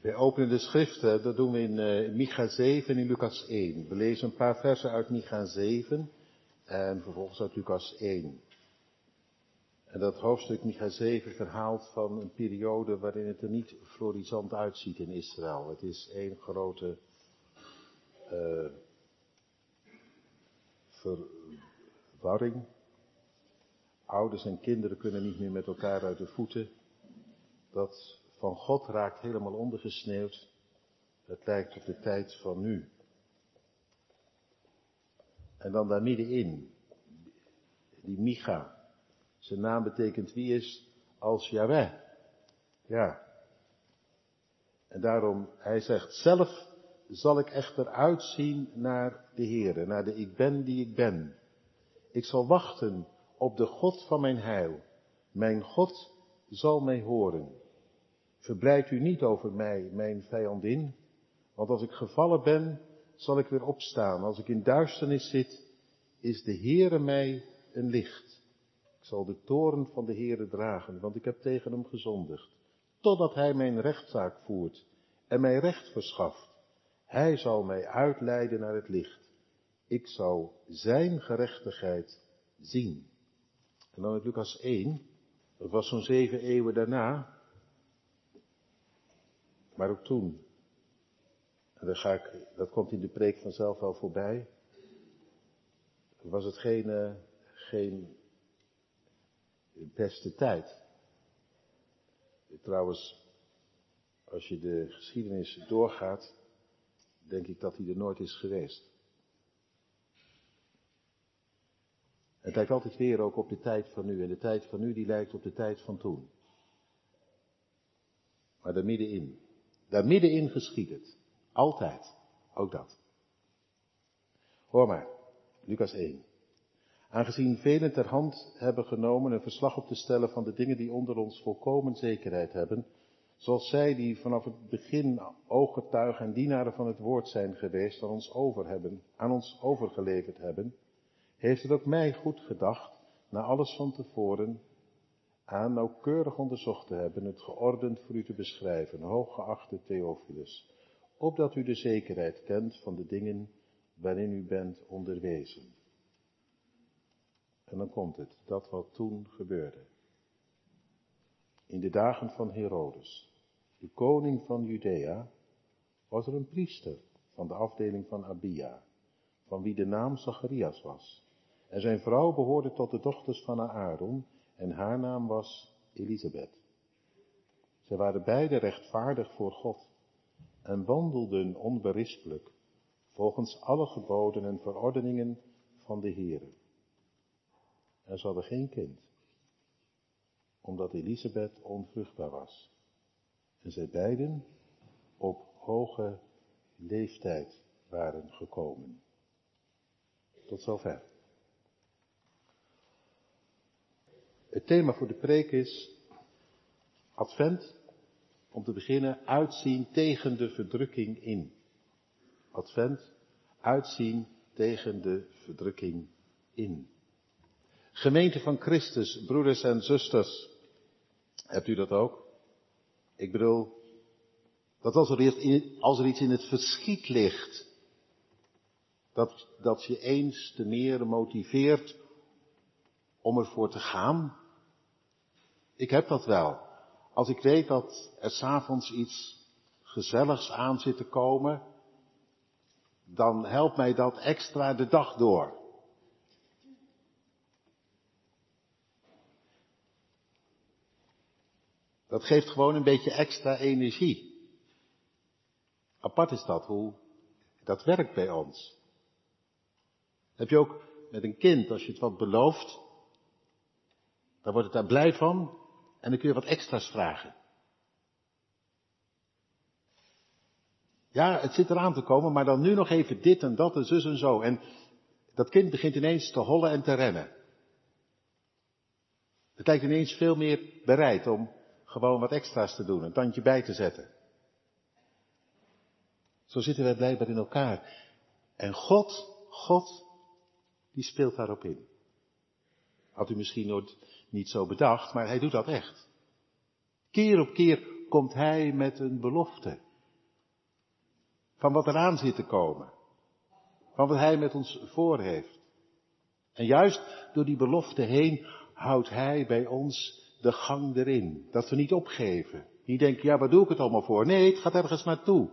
We openen de schriften, dat doen we in uh, Micha 7 en in Lucas 1. We lezen een paar versen uit Micha 7 en vervolgens uit Lucas 1. En dat hoofdstuk Micha 7 verhaalt van een periode waarin het er niet florisant uitziet in Israël. Het is één grote uh, verwarring. Ouders en kinderen kunnen niet meer met elkaar uit de voeten. Dat van God raakt helemaal ondergesneeuwd. Het lijkt op de tijd van nu. En dan daar middenin, die Micha. Zijn naam betekent wie is als Yahweh. Ja. En daarom, hij zegt zelf zal ik echter uitzien naar de Heere, naar de ik ben die ik ben. Ik zal wachten op de God van mijn heil. Mijn God zal mij horen. Verblijd u niet over mij, mijn vijandin, want als ik gevallen ben, zal ik weer opstaan. Als ik in duisternis zit, is de Heere mij een licht. Ik zal de toren van de Heere dragen, want ik heb tegen hem gezondigd, totdat hij mijn rechtszaak voert en mij recht verschaft. Hij zal mij uitleiden naar het licht. Ik zal zijn gerechtigheid zien. En dan in Lucas 1, dat was zo'n zeven eeuwen daarna, maar ook toen. En dan ga ik, dat komt in de preek vanzelf wel voorbij. Was het geen, uh, geen beste tijd. Trouwens, als je de geschiedenis doorgaat, denk ik dat hij er nooit is geweest. Het lijkt altijd weer ook op de tijd van nu. En de tijd van nu die lijkt op de tijd van toen. Maar daar middenin. Daar middenin geschiet het. Altijd. Ook dat. Hoor maar. Lucas 1. Aangezien velen ter hand hebben genomen een verslag op te stellen van de dingen die onder ons volkomen zekerheid hebben, Zoals zij die vanaf het begin ooggetuigen en dienaren van het woord zijn geweest, aan ons over hebben, aan ons overgeleverd hebben, heeft het ook mij goed gedacht, na alles van tevoren, aan nauwkeurig onderzocht te hebben, het geordend voor u te beschrijven, hooggeachte Theophilus, opdat u de zekerheid kent van de dingen waarin u bent onderwezen. En dan komt het, dat wat toen gebeurde. In de dagen van Herodes, de koning van Judea, was er een priester van de afdeling van Abia, van wie de naam Zacharias was. En zijn vrouw behoorde tot de dochters van Aaron en haar naam was Elisabeth. Zij waren beide rechtvaardig voor God en wandelden onberispelijk volgens alle geboden en verordeningen van de Heere. En ze hadden geen kind, omdat Elisabeth onvruchtbaar was en zij beiden op hoge leeftijd waren gekomen. Tot zover. Het thema voor de preek is Advent, om te beginnen, uitzien tegen de verdrukking in. Advent, uitzien tegen de verdrukking in. Gemeente van Christus, broeders en zusters, hebt u dat ook? Ik bedoel, dat als er, iets, als er iets in het verschiet ligt, dat, dat je eens te meer motiveert om ervoor te gaan. Ik heb dat wel. Als ik weet dat er s'avonds iets gezelligs aan zit te komen, dan helpt mij dat extra de dag door. Dat geeft gewoon een beetje extra energie. Apart is dat, hoe dat werkt bij ons. Heb je ook met een kind, als je het wat belooft, dan wordt het daar blij van en dan kun je wat extra's vragen. Ja, het zit eraan te komen, maar dan nu nog even dit en dat en zus en zo. En dat kind begint ineens te hollen en te rennen. Het lijkt ineens veel meer bereid om gewoon wat extra's te doen, een tandje bij te zetten. Zo zitten wij blijkbaar in elkaar. En God, God, die speelt daarop in. Had u misschien nooit niet zo bedacht, maar hij doet dat echt. Keer op keer komt hij met een belofte. van wat eraan zit te komen, van wat Hij met ons voor heeft. En juist door die belofte heen houdt Hij bij ons de gang erin. Dat we niet opgeven. Niet denken, ja, waar doe ik het allemaal voor? Nee, het gaat ergens naartoe.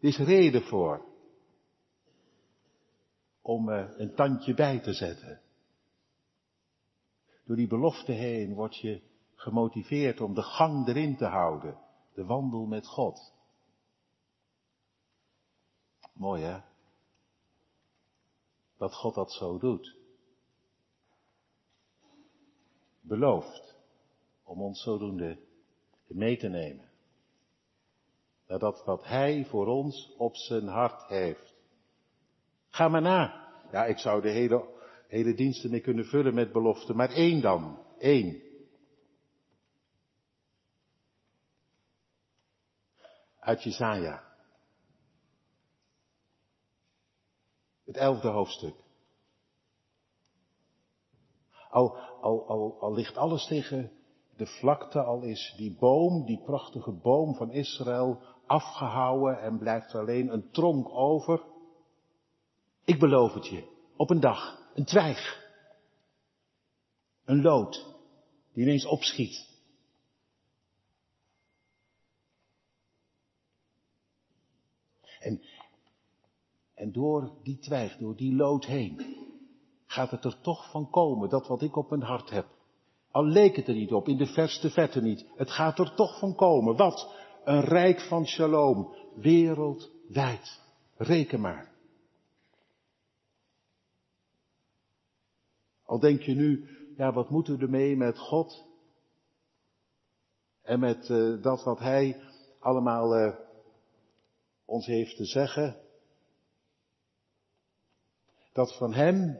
Er is reden voor. Om uh, een tandje bij te zetten. Door die belofte heen word je gemotiveerd om de gang erin te houden. De wandel met God. Mooi hè? Dat God dat zo doet. Belooft om ons zodoende mee te nemen. Naar dat wat Hij voor ons op zijn hart heeft. Ga maar na. Ja, ik zou de hele, hele diensten mee kunnen vullen met beloften, maar één dan. Eén. Uit Jesaja. Het elfde hoofdstuk. Al, al, al, al ligt alles tegen de vlakte, al is die boom, die prachtige boom van Israël, afgehouwen en blijft alleen een tronk over. Ik beloof het je, op een dag, een twijg, een lood, die ineens opschiet. En, en door die twijg, door die lood heen, gaat het er toch van komen, dat wat ik op mijn hart heb. Al leek het er niet op, in de verste vette niet. Het gaat er toch van komen. Wat? Een rijk van shalom. Wereldwijd. Reken maar. Al denk je nu, ja, wat moeten we ermee met God? En met uh, dat wat Hij allemaal uh, ons heeft te zeggen. Dat van Hem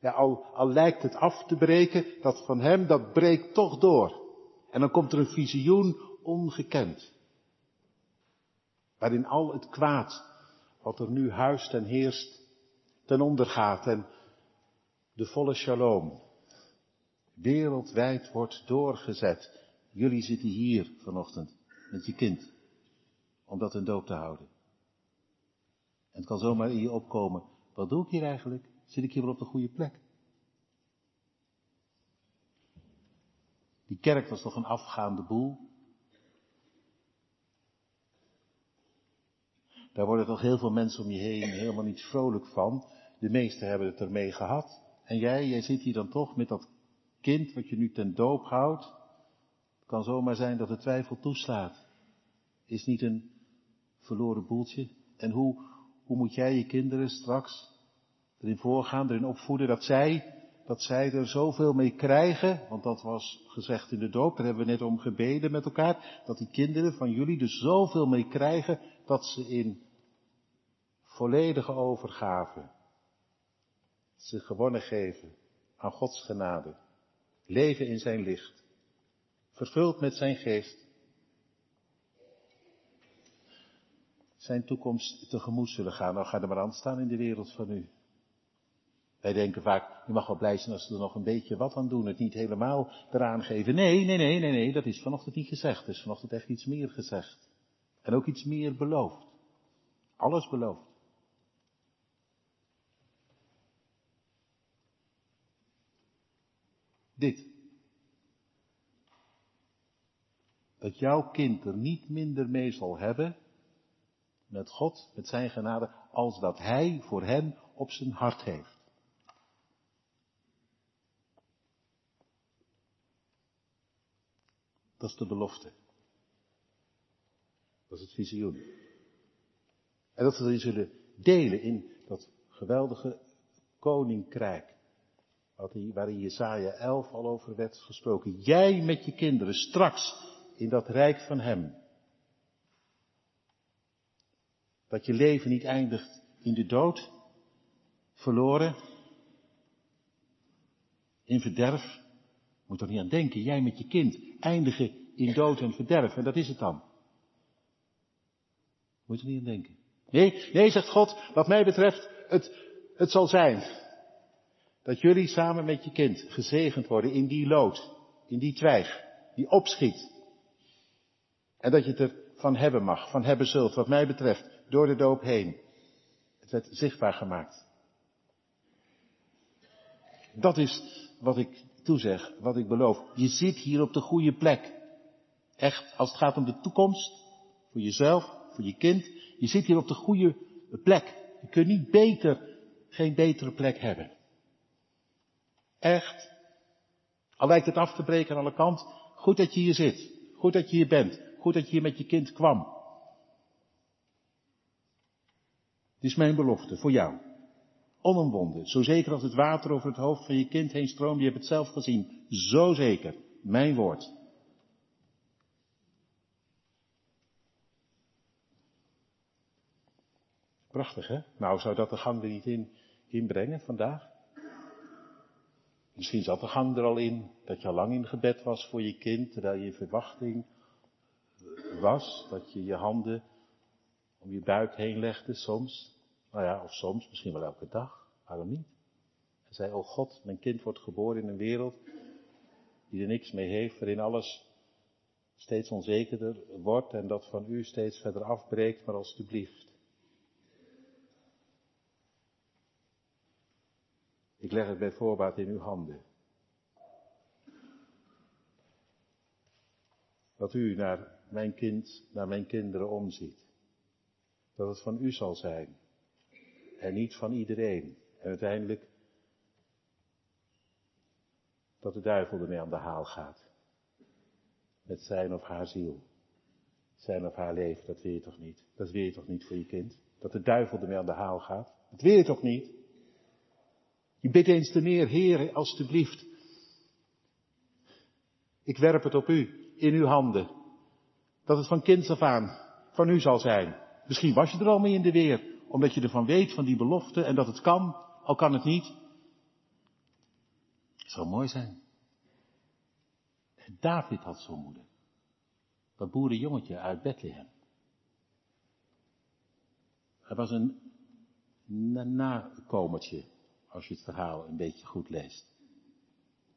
ja, al, al lijkt het af te breken, dat van hem, dat breekt toch door. En dan komt er een visioen ongekend. Waarin al het kwaad, wat er nu huist en heerst, ten onder gaat en de volle shalom wereldwijd wordt doorgezet. Jullie zitten hier vanochtend met je kind, om dat in doop te houden. En het kan zomaar in je opkomen, wat doe ik hier eigenlijk? Zit ik hier wel op de goede plek? Die kerk was toch een afgaande boel? Daar worden toch heel veel mensen om je heen helemaal niet vrolijk van. De meesten hebben het ermee gehad. En jij, jij zit hier dan toch met dat kind wat je nu ten doop houdt. Het kan zomaar zijn dat de twijfel toeslaat. Is niet een verloren boeltje. En hoe, hoe moet jij je kinderen straks erin voorgaan, erin opvoeden dat zij, dat zij er zoveel mee krijgen, want dat was gezegd in de doop, daar hebben we net om gebeden met elkaar, dat die kinderen van jullie er zoveel mee krijgen dat ze in volledige overgave zich gewonnen geven aan Gods genade, leven in zijn licht, vervuld met zijn geest, zijn toekomst tegemoet zullen gaan. Nou, ga er maar aan staan in de wereld van u. Wij denken vaak, je mag wel blij zijn als ze er nog een beetje wat aan doen, het niet helemaal eraan geven. Nee, nee, nee, nee, nee, dat is vanochtend niet gezegd. Er is vanochtend echt iets meer gezegd. En ook iets meer beloofd. Alles beloofd. Dit. Dat jouw kind er niet minder mee zal hebben met God, met zijn genade, als dat hij voor hen op zijn hart heeft. Dat is de belofte. Dat is het visioen. En dat we erin zullen delen in dat geweldige koninkrijk. Waarin Jesaja 11 al over werd gesproken. Jij met je kinderen straks in dat rijk van Hem. Dat je leven niet eindigt in de dood, verloren, in verderf, moet er niet aan denken. Jij met je kind eindigen in dood en verderf. En dat is het dan. Moet er niet aan denken. Nee, nee, zegt God, wat mij betreft, het, het zal zijn. Dat jullie samen met je kind gezegend worden in die lood, in die twijg, die opschiet. En dat je het ervan hebben mag, van hebben zult, wat mij betreft, door de doop heen. Het werd zichtbaar gemaakt. Dat is wat ik toezeg, wat ik beloof. Je zit hier op de goede plek. Echt, als het gaat om de toekomst, voor jezelf, voor je kind, je zit hier op de goede plek. Je kunt niet beter, geen betere plek hebben. Echt. Al lijkt het af te breken aan alle kanten. Goed dat je hier zit. Goed dat je hier bent. Goed dat je hier met je kind kwam. Het is mijn belofte voor jou. Onomwonden. Zo zeker als het water over het hoofd van je kind heen stroomt. Je hebt het zelf gezien. Zo zeker. Mijn woord. Prachtig, hè? Nou, zou dat de gang er niet in, inbrengen vandaag? Misschien zat de gang er al in, dat je al lang in gebed was voor je kind, terwijl je verwachting was, dat je je handen om je buik heen legde soms. Nou ja, of soms, misschien wel elke dag. Waarom niet? En zei, oh God, mijn kind wordt geboren in een wereld die er niks mee heeft, waarin alles steeds onzekerder wordt en dat van u steeds verder afbreekt, maar alstublieft. Ik leg het bij voorbaat in uw handen. Dat u naar mijn kind, naar mijn kinderen omziet. Dat het van u zal zijn. En niet van iedereen. En uiteindelijk dat de duivel ermee aan de haal gaat. Met zijn of haar ziel. Zijn of haar leven, dat wil je toch niet? Dat wil je toch niet voor je kind? Dat de duivel ermee aan de haal gaat? Dat wil je toch niet? Je bidt eens te meer, Heer, alstublieft. Ik werp het op u, in uw handen. Dat het van kinds af aan van u zal zijn. Misschien was je er al mee in de weer, omdat je ervan weet, van die belofte, en dat het kan, al kan het niet. Het zou mooi zijn. David had zo'n moeder. Dat boerenjongetje uit Bethlehem. Hij was een nakomertje als je het verhaal een beetje goed leest.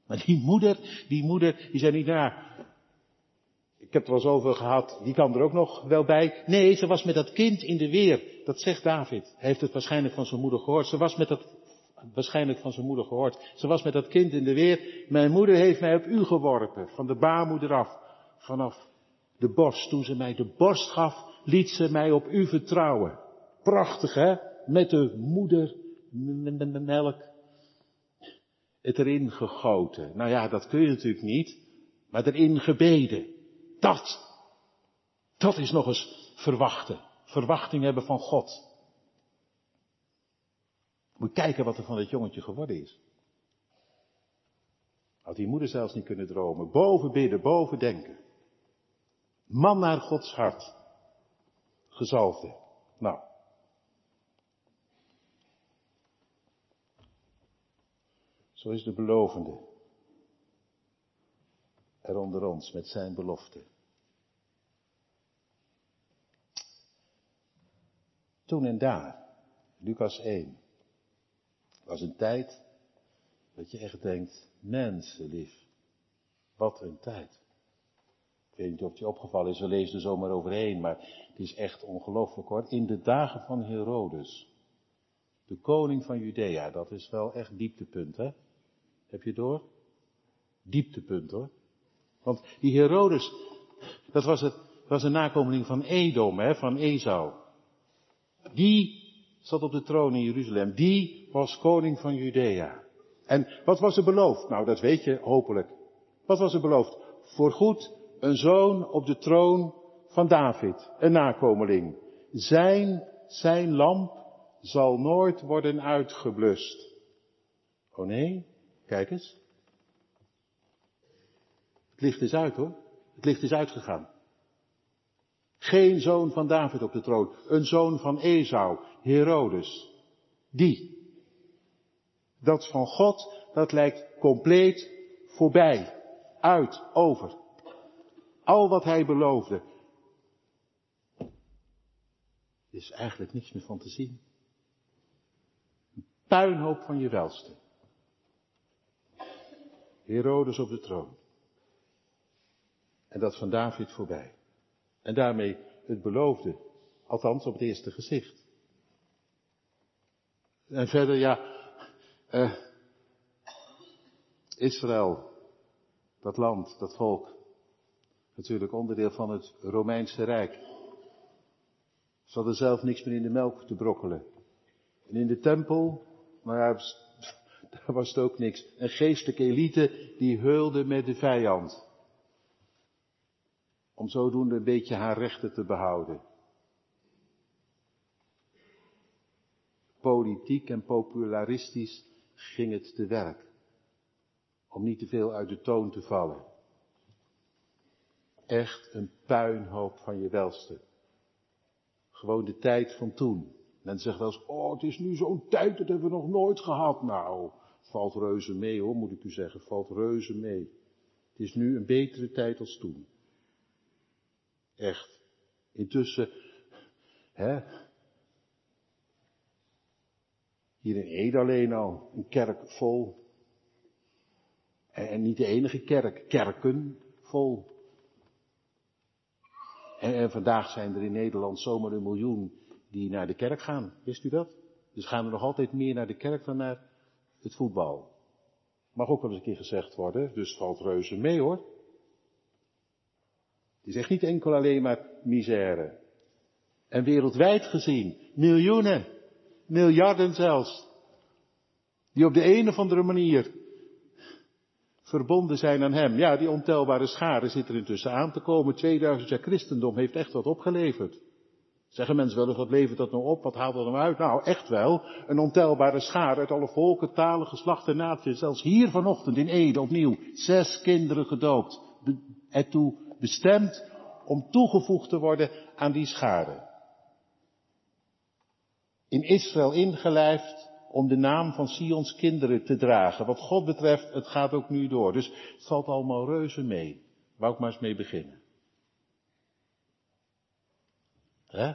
Maar die moeder, die moeder, die zei niet, nou, ik heb er wel zoveel gehad, die kan er ook nog wel bij. Nee, ze was met dat kind in de weer. Dat zegt David. Hij heeft het waarschijnlijk van zijn moeder gehoord. Ze was met dat, waarschijnlijk van zijn moeder gehoord. Ze was met dat kind in de weer. Mijn moeder heeft mij op u geworpen, van de baarmoeder af. Vanaf de borst. Toen ze mij de borst gaf, liet ze mij op u vertrouwen. Prachtig, hè? Met de moeder melk het erin gegoten. Nou ja, dat kun je natuurlijk niet, maar erin gebeden. Dat, dat is nog eens verwachten. Verwachting hebben van God. Moet kijken wat er van dat jongetje geworden is. Had die moeder zelfs niet kunnen dromen. Boven bidden, boven denken. Man naar Gods hart. Gezalfde. Nou. Zo is de belovende er onder ons met zijn belofte. Toen en daar, Lucas 1, was een tijd dat je echt denkt, mensenlief, wat een tijd. Ik weet niet of het je opgevallen is, we lezen er zomaar overheen, maar het is echt ongelooflijk hoor. In de dagen van Herodes, de koning van Judea, dat is wel echt dieptepunt hè. Heb je door? Dieptepunt hoor. Want die Herodes, dat was, het, was een nakomeling van Edom, hè, van Esau. Die zat op de troon in Jeruzalem. Die was koning van Judea. En wat was er beloofd? Nou, dat weet je hopelijk. Wat was er beloofd? Voorgoed een zoon op de troon van David, een nakomeling. Zijn, zijn lamp zal nooit worden uitgeblust. Oh nee, Kijk eens. Het licht is uit hoor. Het licht is uitgegaan. Geen zoon van David op de troon. Een zoon van Esau, Herodes. Die. Dat van God, dat lijkt compleet voorbij. Uit, over. Al wat hij beloofde. is eigenlijk niks meer van te zien. Een puinhoop van je welste. Herodes op de troon. En dat van David voorbij. En daarmee het beloofde. Althans op het eerste gezicht. En verder, ja, uh, Israël, dat land, dat volk, natuurlijk onderdeel van het Romeinse Rijk. Ze hadden zelf niks meer in de melk te brokkelen. En in de tempel, nou ja, daar was het ook niks. Een geestelijke elite die heulde met de vijand. Om zodoende een beetje haar rechten te behouden. Politiek en popularistisch ging het te werk. Om niet te veel uit de toon te vallen. Echt een puinhoop van je welste. Gewoon de tijd van toen. Men zegt wel eens, oh het is nu zo'n tijd, dat hebben we nog nooit gehad. Nou, valt reuze mee hoor, moet ik u zeggen, valt reuze mee. Het is nu een betere tijd als toen. Echt. Intussen, hè, hier in Ede alleen al, een kerk vol. En, niet de enige kerk, kerken vol. En, en, vandaag zijn er in Nederland zomaar een miljoen die naar de kerk gaan. Wist u dat? Dus gaan er nog altijd meer naar de kerk dan naar het voetbal. Mag ook wel eens een keer gezegd worden, dus valt reuze mee hoor. Het is echt niet enkel alleen maar misère. En wereldwijd gezien, miljoenen, miljarden zelfs, die op de een of andere manier verbonden zijn aan hem. Ja, die ontelbare schade zit er intussen aan te komen. 2000 jaar christendom heeft echt wat opgeleverd. Zeggen mensen wel eens, wat levert dat nou op? Wat haalt dat nou uit? Nou, echt wel. Een ontelbare schade uit alle volken, talen, geslachten, naties. Zelfs hier vanochtend in Ede opnieuw. Zes kinderen gedoopt. Ertoe bestemd om toegevoegd te worden aan die schade. In Israël ingelijfd om de naam van Sions kinderen te dragen. Wat God betreft, het gaat ook nu door. Dus het valt allemaal reuze mee. Wou ik maar eens mee beginnen. Hè?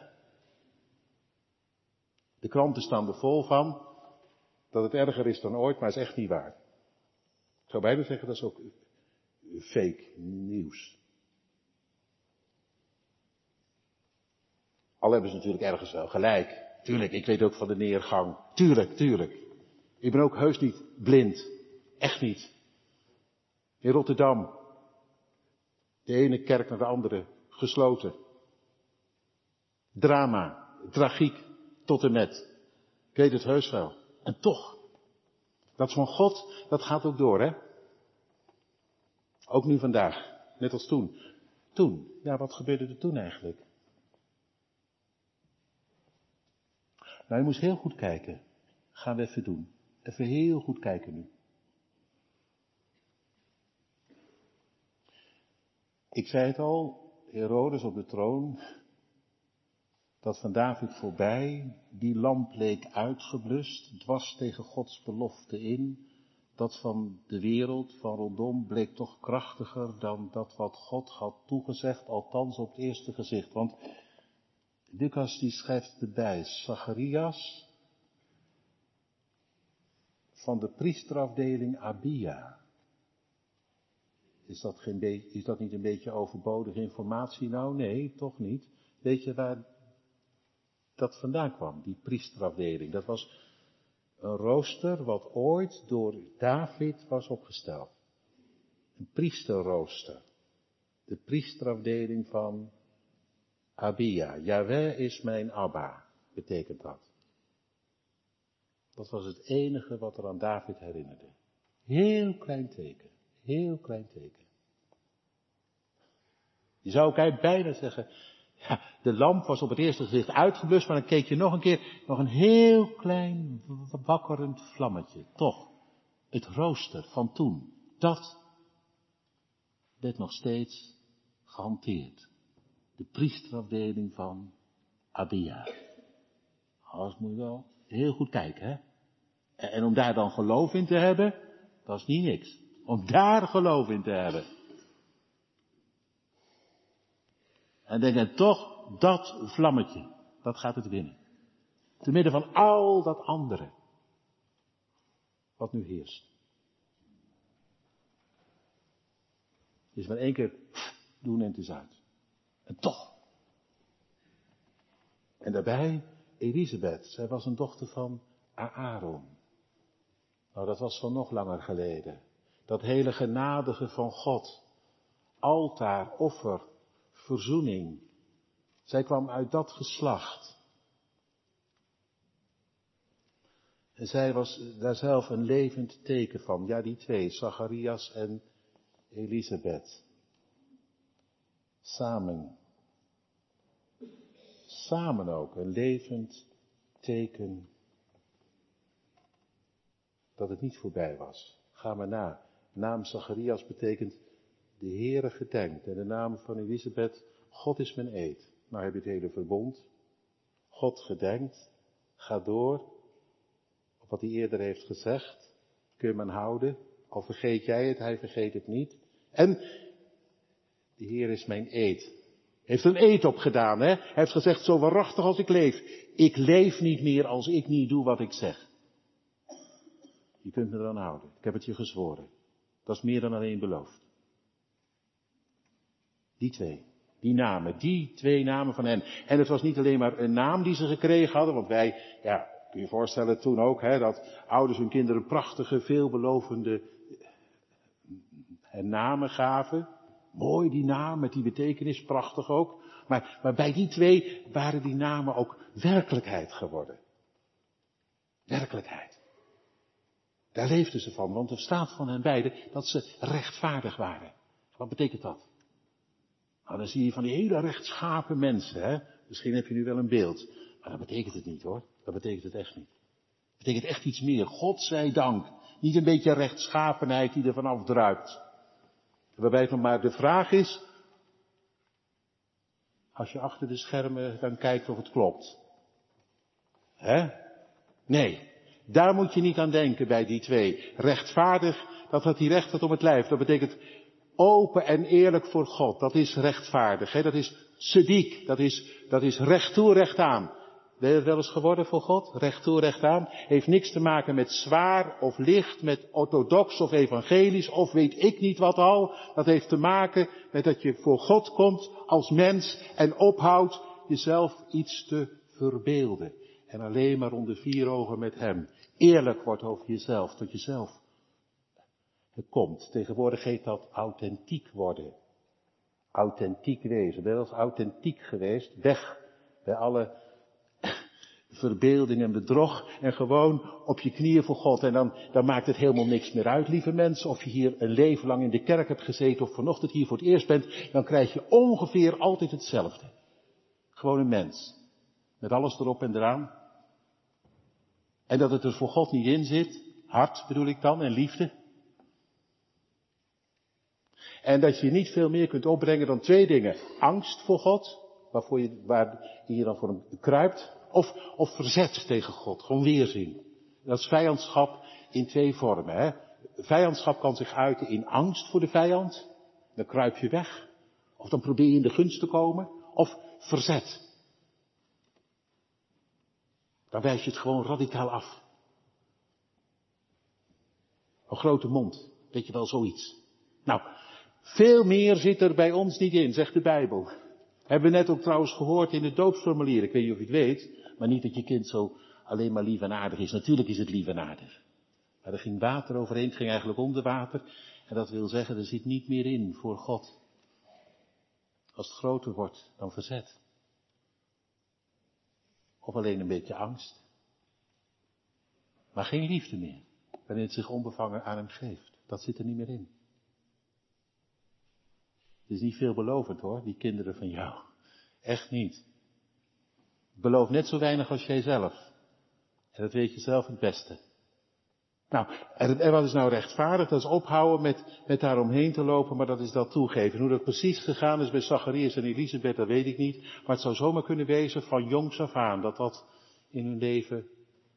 De kranten staan er vol van dat het erger is dan ooit, maar is echt niet waar. Ik zou bijna zeggen dat is ook fake nieuws. Al hebben ze natuurlijk ergens wel gelijk. Tuurlijk, ik weet ook van de neergang. Tuurlijk, tuurlijk. Ik ben ook heus niet blind. Echt niet. In Rotterdam. De ene kerk naar de andere gesloten. Drama, tragiek, tot en met. Ik weet het heus wel. En toch, dat van God, dat gaat ook door, hè? Ook nu vandaag, net als toen. Toen, ja, wat gebeurde er toen eigenlijk? Nou, je moest heel goed kijken. Gaan we even doen. Even heel goed kijken nu. Ik zei het al, Herodes op de troon, dat van David voorbij, die lamp leek uitgeblust, dwars tegen Gods belofte in, dat van de wereld, van rondom, bleek toch krachtiger dan dat wat God had toegezegd, althans op het eerste gezicht. Want Lucas die schrijft erbij, Zacharias van de priesterafdeling Abia. Is dat, geen is dat niet een beetje overbodige informatie? Nou, nee, toch niet. Weet je waar dat vandaan kwam, die priesterafdeling? Dat was een rooster wat ooit door David was opgesteld. Een priesterrooster. De priesterafdeling van Abia. Yahweh is mijn Abba, betekent dat. Dat was het enige wat er aan David herinnerde. Heel klein teken. Heel klein teken. Je zou ook bijna zeggen, de lamp was op het eerste gezicht uitgeblust, maar dan keek je nog een keer, nog een heel klein wakkerend vlammetje. Toch, het rooster van toen, dat werd nog steeds gehanteerd de priesterafdeling van Abia. Alles moet je wel heel goed kijken, hè. En om daar dan geloof in te hebben, dat is niet niks. Om daar geloof in te hebben. En denk en toch, dat vlammetje, dat gaat het winnen. Te midden van al dat andere. Wat nu heerst. is maar één keer doen en het is uit. En toch, daarbij Elisabeth. Zij was een dochter van Aaron. Nou, dat was van nog langer geleden. Dat hele genadige van God. Altaar, offer, verzoening. Zij kwam uit dat geslacht. En zij was daar zelf een levend teken van. Ja, die twee, Zacharias en Elisabeth. Samen. Samen ook een levend teken dat het niet voorbij was. Ga maar na. Naam Zacharias betekent de Heere gedenkt. En de naam van Elisabeth, God is mijn eed. Nou heb je het hele verbond. God gedenkt. Ga door. Op wat hij eerder heeft gezegd. Kun je hem houden. Al vergeet jij het, hij vergeet het niet. En de Heer is mijn eed. Heeft een eed opgedaan, hè? Hij heeft gezegd, zo waarachtig als ik leef. Ik leef niet meer als ik niet doe wat ik zeg. Je kunt me eraan houden. Ik heb het je gezworen. Dat is meer dan alleen beloofd. Die twee. Die namen. Die twee namen van hen. En het was niet alleen maar een naam die ze gekregen hadden. Want wij, ja, kun je voorstellen toen ook, hè, dat ouders hun kinderen prachtige, veelbelovende namen gaven. Mooi die naam, met die betekenis, prachtig ook. Maar, maar bij die twee waren die namen ook werkelijkheid geworden. Werkelijkheid. Daar leefden ze van, want er staat van hen beiden dat ze rechtvaardig waren. Wat betekent dat? Nou, dan zie je van die hele rechtschapen mensen, hè. Misschien heb je nu wel een beeld. Maar dat betekent het niet hoor. Dat betekent het echt niet. Dat betekent echt iets meer. God zij dank. Niet een beetje rechtschapenheid die er vanaf druipt. Waarbij van maar de vraag is, als je achter de schermen dan kijkt of het klopt. Hè? Nee. Daar moet je niet aan denken bij die twee. Rechtvaardig, dat had die recht om het lijf. Dat betekent open en eerlijk voor God. Dat is rechtvaardig. Hè? Dat is sediek. Dat is, dat is recht toe, recht aan. Ben je het wel eens geworden voor God? Recht toe, recht aan. Heeft niks te maken met zwaar of licht, met orthodox of evangelisch of weet ik niet wat al. Dat heeft te maken met dat je voor God komt als mens en ophoudt jezelf iets te verbeelden. En alleen maar onder vier ogen met Hem. Eerlijk wordt over jezelf, tot jezelf komt. Tegenwoordig heet dat authentiek worden. Authentiek wezen. Ben eens authentiek geweest? Weg bij alle verbeelding en bedrog en gewoon op je knieën voor God. En dan, dan maakt het helemaal niks meer uit, lieve mensen, of je hier een leven lang in de kerk hebt gezeten of vanochtend hier voor het eerst bent, dan krijg je ongeveer altijd hetzelfde. Gewoon een mens. Met alles erop en eraan. En dat het er voor God niet in zit, hart bedoel ik dan, en liefde. En dat je niet veel meer kunt opbrengen dan twee dingen. Angst voor God, waarvoor je, waar je dan voor hem kruipt. Of, of verzet tegen God, gewoon weerzin. Dat is vijandschap in twee vormen. Hè? Vijandschap kan zich uiten in angst voor de vijand. Dan kruip je weg. Of dan probeer je in de gunst te komen. Of verzet. Dan wijs je het gewoon radicaal af. Een grote mond. Weet je wel, zoiets. Nou, veel meer zit er bij ons niet in, zegt de Bijbel. Hebben we net ook trouwens gehoord in het doopsformulier. Ik weet niet of je het weet, maar niet dat je kind zo alleen maar lief en aardig is. Natuurlijk is het lief en aardig. Maar er ging water overheen, het ging eigenlijk onder water. En dat wil zeggen, er zit niet meer in voor God. Als het groter wordt dan verzet. Of alleen een beetje angst. Maar geen liefde meer. Wanneer het zich onbevangen aan hem geeft. Dat zit er niet meer in. Het is niet veelbelovend hoor, die kinderen van jou. Echt niet. Beloof net zo weinig als jijzelf. En dat weet je zelf het beste. Nou, en, wat is nou rechtvaardig? Dat is ophouden met, met daaromheen te lopen, maar dat is dat toegeven. Hoe dat precies gegaan is bij Zacharias en Elisabeth, dat weet ik niet. Maar het zou zomaar kunnen wezen van jongs af aan, dat dat in hun leven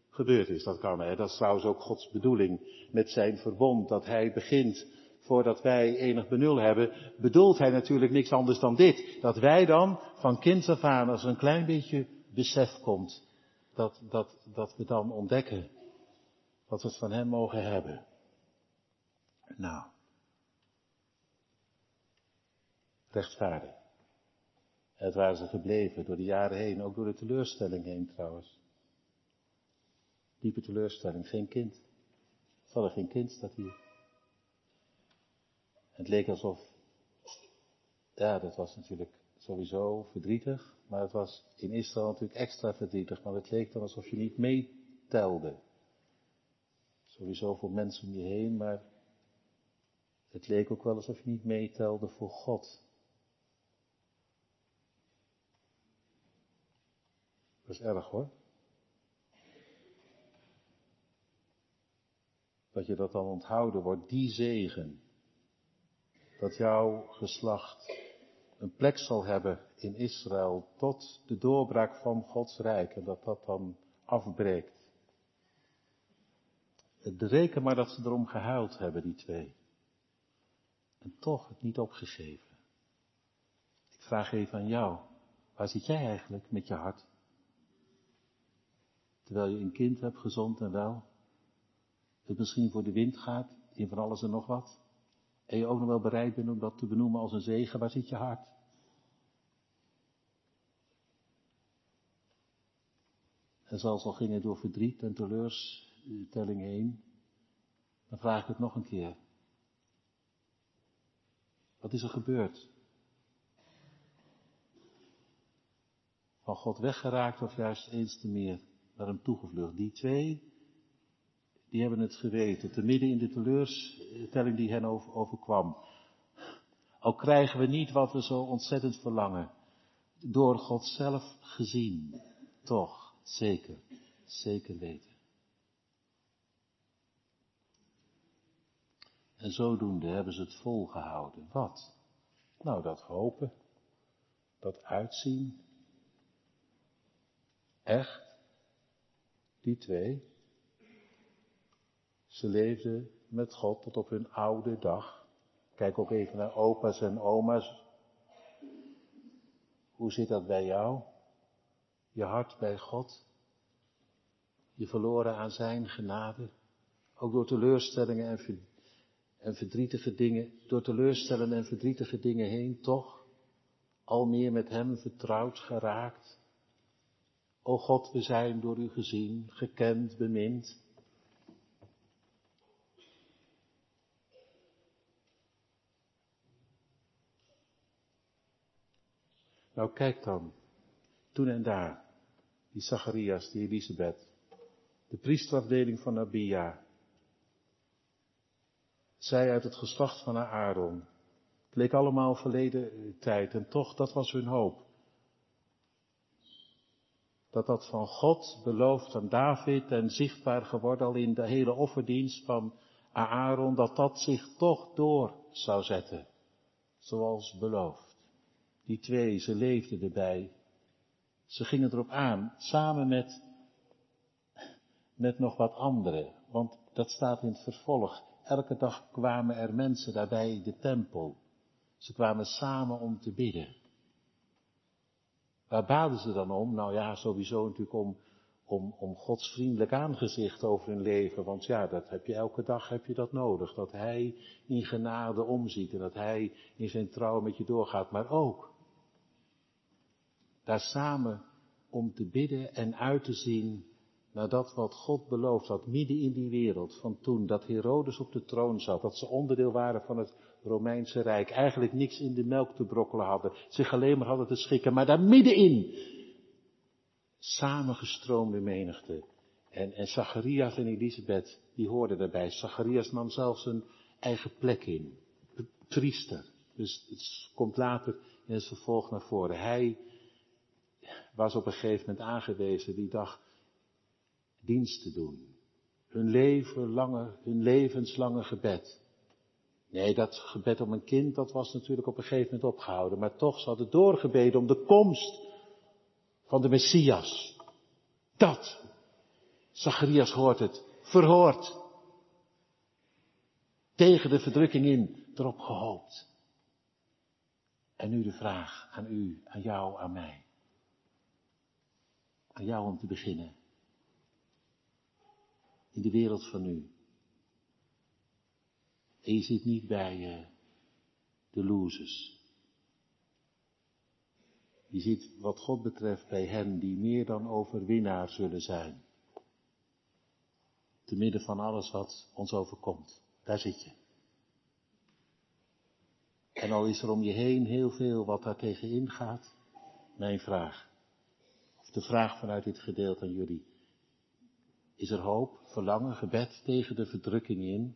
gebeurd is. Dat kan, hè. Dat is trouwens ook Gods bedoeling met zijn verbond, dat hij begint voordat wij enig benul hebben, bedoelt hij natuurlijk niks anders dan dit. Dat wij dan van kind af aan, als er een klein beetje besef komt, dat, dat, dat we dan ontdekken wat we van hem mogen hebben. Nou, rechtvaardig. Het waren ze gebleven door de jaren heen, ook door de teleurstelling heen trouwens. Diepe teleurstelling, geen kind. Zal er geen kind, staat hier. Het leek alsof, ja, dat was natuurlijk sowieso verdrietig, maar het was in Israël natuurlijk extra verdrietig, maar het leek dan alsof je niet meetelde. Sowieso voor mensen om je heen, maar het leek ook wel alsof je niet meetelde voor God. Dat is erg hoor. Dat je dat dan onthouden wordt, die zegen. Dat jouw geslacht een plek zal hebben in Israël tot de doorbraak van Gods Rijk en dat dat dan afbreekt. Reken maar dat ze erom gehuild hebben, die twee. En toch het niet opgegeven. Ik vraag even aan jou, waar zit jij eigenlijk met je hart? Terwijl je een kind hebt, gezond en wel, het misschien voor de wind gaat, in van alles en nog wat, en je ook nog wel bereid bent om dat te benoemen als een zegen, waar zit je hart? En zelfs al ging het door verdriet en teleurstelling heen, dan vraag ik het nog een keer. Wat is er gebeurd? Van God weggeraakt of juist eens te meer naar hem toegevlucht? Die twee, die hebben het geweten, te midden in de teleurstelling die hen overkwam. Al krijgen we niet wat we zo ontzettend verlangen, door God zelf gezien, toch, zeker, zeker weten. En zodoende hebben ze het volgehouden. Wat? Nou, dat hopen, dat uitzien. Echt, die twee, ze leefden met God tot op hun oude dag. Kijk ook even naar opa's en oma's. Hoe zit dat bij jou? Je hart bij God? Je verloren aan zijn genade? Ook door teleurstellingen en verdrietige dingen, door teleurstellen en verdrietige dingen heen, toch al meer met Hem vertrouwd geraakt. O God, we zijn door U gezien, gekend, bemind. Nou kijk dan, toen en daar, die Zacharias, die Elisabeth, de priesterafdeling van Abia, zij uit het geslacht van Aaron. Het leek allemaal verleden tijd en toch, dat was hun hoop. Dat dat van God beloofd aan David en zichtbaar geworden al in de hele offerdienst van Aaron, dat dat zich toch door zou zetten. Zoals beloofd. Die twee, ze leefden erbij. Ze gingen erop aan, samen met, met nog wat anderen. Want dat staat in het vervolg. Elke dag kwamen er mensen daarbij in de tempel. Ze kwamen samen om te bidden. Waar baden ze dan om? Nou ja, sowieso natuurlijk om, om, om Gods vriendelijk aangezicht over hun leven. Want ja, dat heb je elke dag heb je dat nodig. Dat Hij in genade omziet en dat Hij in zijn trouw met je doorgaat. Maar ook daar samen om te bidden en uit te zien naar dat wat God beloofd had, midden in die wereld van toen, dat Herodes op de troon zat, dat ze onderdeel waren van het Romeinse Rijk, eigenlijk niks in de melk te brokkelen hadden, zich alleen maar hadden te schikken, maar daar middenin samengestroomde menigte. En, en Zacharias en Elisabeth, die hoorden daarbij. Zacharias nam zelfs een eigen plek in. Priester. Dus het komt later in het vervolg naar voren. Hij was op een gegeven moment aangewezen die dag dienst te doen. Hun leven lange, hun levenslange gebed. Nee, dat gebed om een kind, dat was natuurlijk op een gegeven moment opgehouden. Maar toch, ze hadden doorgebeden om de komst van de Messias. Dat, Zacharias hoort het, verhoord. Tegen de verdrukking in, erop gehoopt. En nu de vraag aan u, aan jou, aan mij. Aan jou om te beginnen in de wereld van nu. En je zit niet bij uh, de losers. Je ziet wat God betreft bij hen die meer dan overwinnaar zullen zijn. Te midden van alles wat ons overkomt. Daar zit je. En al is er om je heen heel veel wat daar tegenin gaat, mijn vraag, de vraag vanuit dit gedeelte aan jullie. Is er hoop, verlangen, gebed tegen de verdrukking in?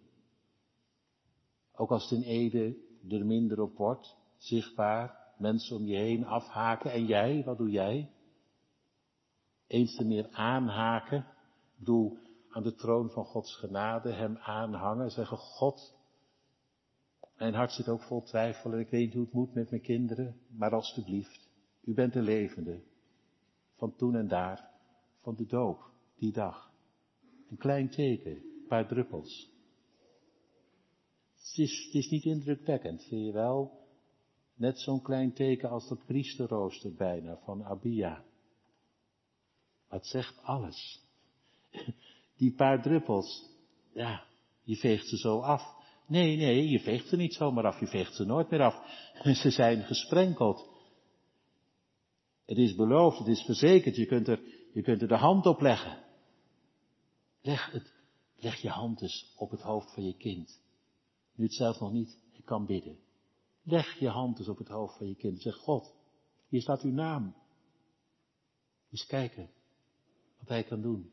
Ook als het in Ede er minder op wordt, zichtbaar, mensen om je heen afhaken. En jij, wat doe jij? Eens te meer aanhaken. Bedoel, aan de troon van Gods genade, hem aanhangen, zeggen, God, mijn hart zit ook vol twijfel en ik weet niet hoe het moet met mijn kinderen, maar alstublieft, u bent de levende, van toen en daar, van de doop, die dag. Een klein teken, een paar druppels. Het is, het is niet indrukwekkend, vind je wel? Net zo'n klein teken als dat priesterrooster bijna van Abia. Het zegt alles. Die paar druppels, ja, je veegt ze zo af. Nee, nee, je veegt ze niet zomaar af, je veegt ze nooit meer af. Ze zijn gesprenkeld. Het is beloofd, het is verzekerd, je kunt er, je kunt er de hand op leggen. Leg, het, leg je hand eens op het hoofd van je kind. Nu het zelf nog niet, kan bidden. Leg je hand eens op het hoofd van je kind. Zeg, God, hier staat uw naam. Eens kijken wat hij kan doen.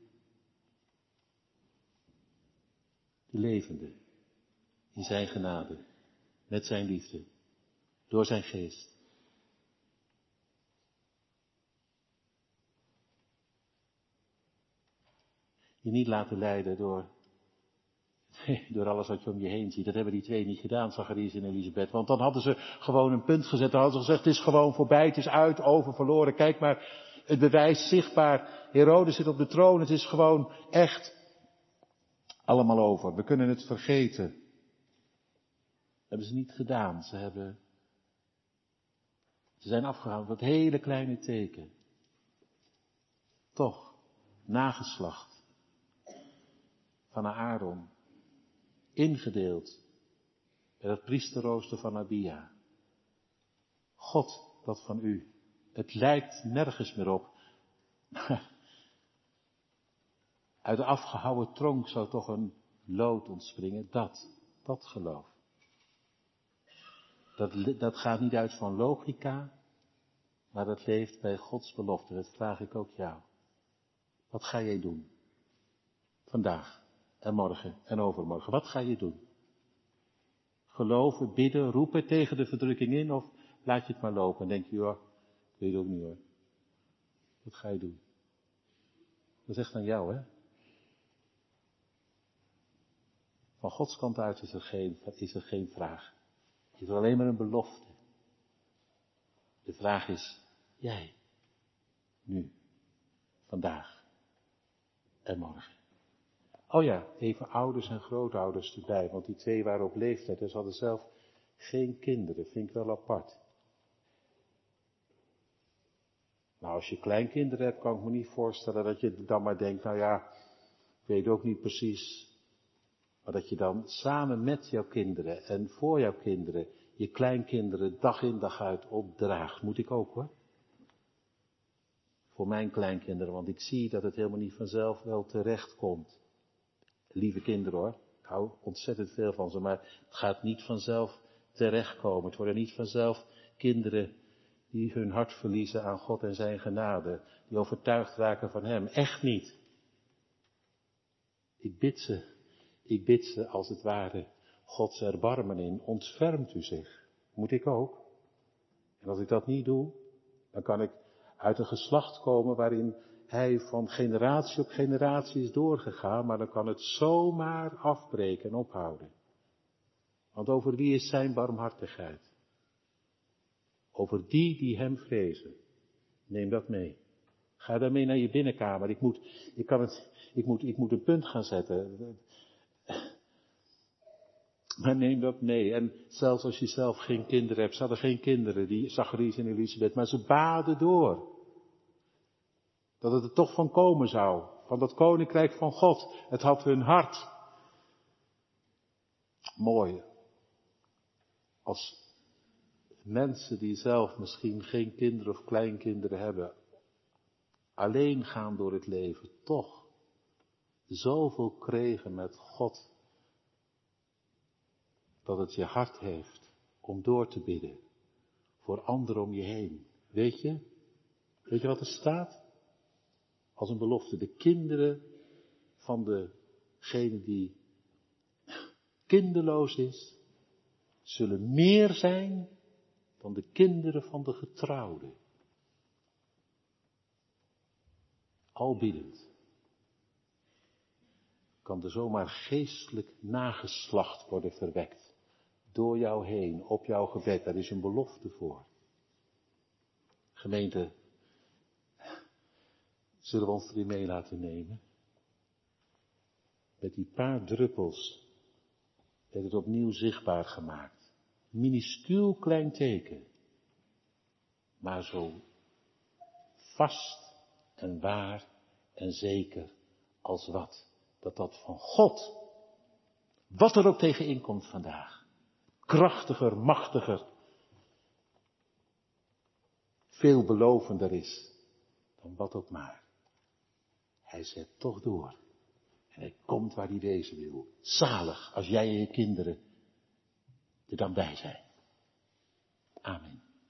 De levende, in zijn genade, met zijn liefde, door zijn geest. Je niet laten leiden door door alles wat je om je heen ziet. Dat hebben die twee niet gedaan, Zacharias en Elisabeth. Want dan hadden ze gewoon een punt gezet. Dan hadden ze gezegd, het is gewoon voorbij, het is uit, over, verloren. Kijk maar, het bewijs zichtbaar. Herodes zit op de troon, het is gewoon echt allemaal over. We kunnen het vergeten. Dat hebben ze niet gedaan. Ze hebben, ze zijn afgehaald met hele kleine teken. Toch, nageslacht van Aaron ingedeeld bij het priesterrooster van Abia. God, dat van u. Het lijkt nergens meer op. Uit de afgehouwen tronk zou toch een lood ontspringen. Dat, dat geloof. Dat, dat gaat niet uit van logica, maar dat leeft bij Gods belofte. Dat vraag ik ook jou. Wat ga jij doen? Vandaag en morgen en overmorgen. Wat ga je doen? Geloven, bidden, roepen tegen de verdrukking in of laat je het maar lopen en denk je, joh, weet het ook niet hoor. Wat ga je doen? Dat is echt aan jou, hè? Van Gods kant uit is er geen, is er geen vraag. Het is alleen maar een belofte. De vraag is, jij, nu, vandaag en morgen. Oh ja, even ouders en grootouders erbij, want die twee waren op leeftijd en ze hadden zelf geen kinderen. Vind ik wel apart. Nou, als je kleinkinderen hebt, kan ik me niet voorstellen dat je dan maar denkt, nou ja, ik weet ook niet precies. Maar dat je dan samen met jouw kinderen en voor jouw kinderen je kleinkinderen dag in dag uit opdraagt. Moet ik ook hoor. Voor mijn kleinkinderen, want ik zie dat het helemaal niet vanzelf wel terecht komt lieve kinderen hoor. Ik hou ontzettend veel van ze, maar het gaat niet vanzelf terechtkomen. Het worden niet vanzelf kinderen die hun hart verliezen aan God en zijn genade. Die overtuigd raken van Hem. Echt niet. Ik bid ze, ik bid ze als het ware Gods erbarmen in. Ontfermt u zich. Moet ik ook. En als ik dat niet doe, dan kan ik uit een geslacht komen waarin hij van generatie op generatie is doorgegaan, maar dan kan het zomaar afbreken en ophouden. Want over wie is zijn barmhartigheid? Over die die hem vrezen. Neem dat mee. Ga daarmee naar je binnenkamer. Ik moet, ik kan het, ik moet, ik moet een punt gaan zetten. Maar neem dat mee. En zelfs als je zelf geen kinderen hebt, ze hadden geen kinderen, die Zacharias en Elisabeth, maar ze baden door. Dat het er toch van komen zou. Van dat koninkrijk van God. Het had hun hart. Mooi. Als mensen die zelf misschien geen kinderen of kleinkinderen hebben, alleen gaan door het leven, toch zoveel kregen met God, dat het je hart heeft om door te bidden voor anderen om je heen. Weet je? Weet je wat er staat? Als een belofte. De kinderen van degene die kinderloos is, zullen meer zijn dan de kinderen van de getrouwden. Al biddend kan er zomaar geestelijk nageslacht worden verwekt. Door jou heen, op jouw gebed. Daar is een belofte voor. Gemeente, zullen we ons erin mee laten nemen? Met die paar druppels werd het opnieuw zichtbaar gemaakt. Minuscuul klein teken. Maar zo vast en waar en zeker als wat. Dat dat van God, wat er ook tegen inkomt vandaag, krachtiger, machtiger, veelbelovender is dan wat ook maar. Hij zet toch door. En hij komt waar hij wezen wil. Zalig als jij en je kinderen er dan bij zijn. Amen.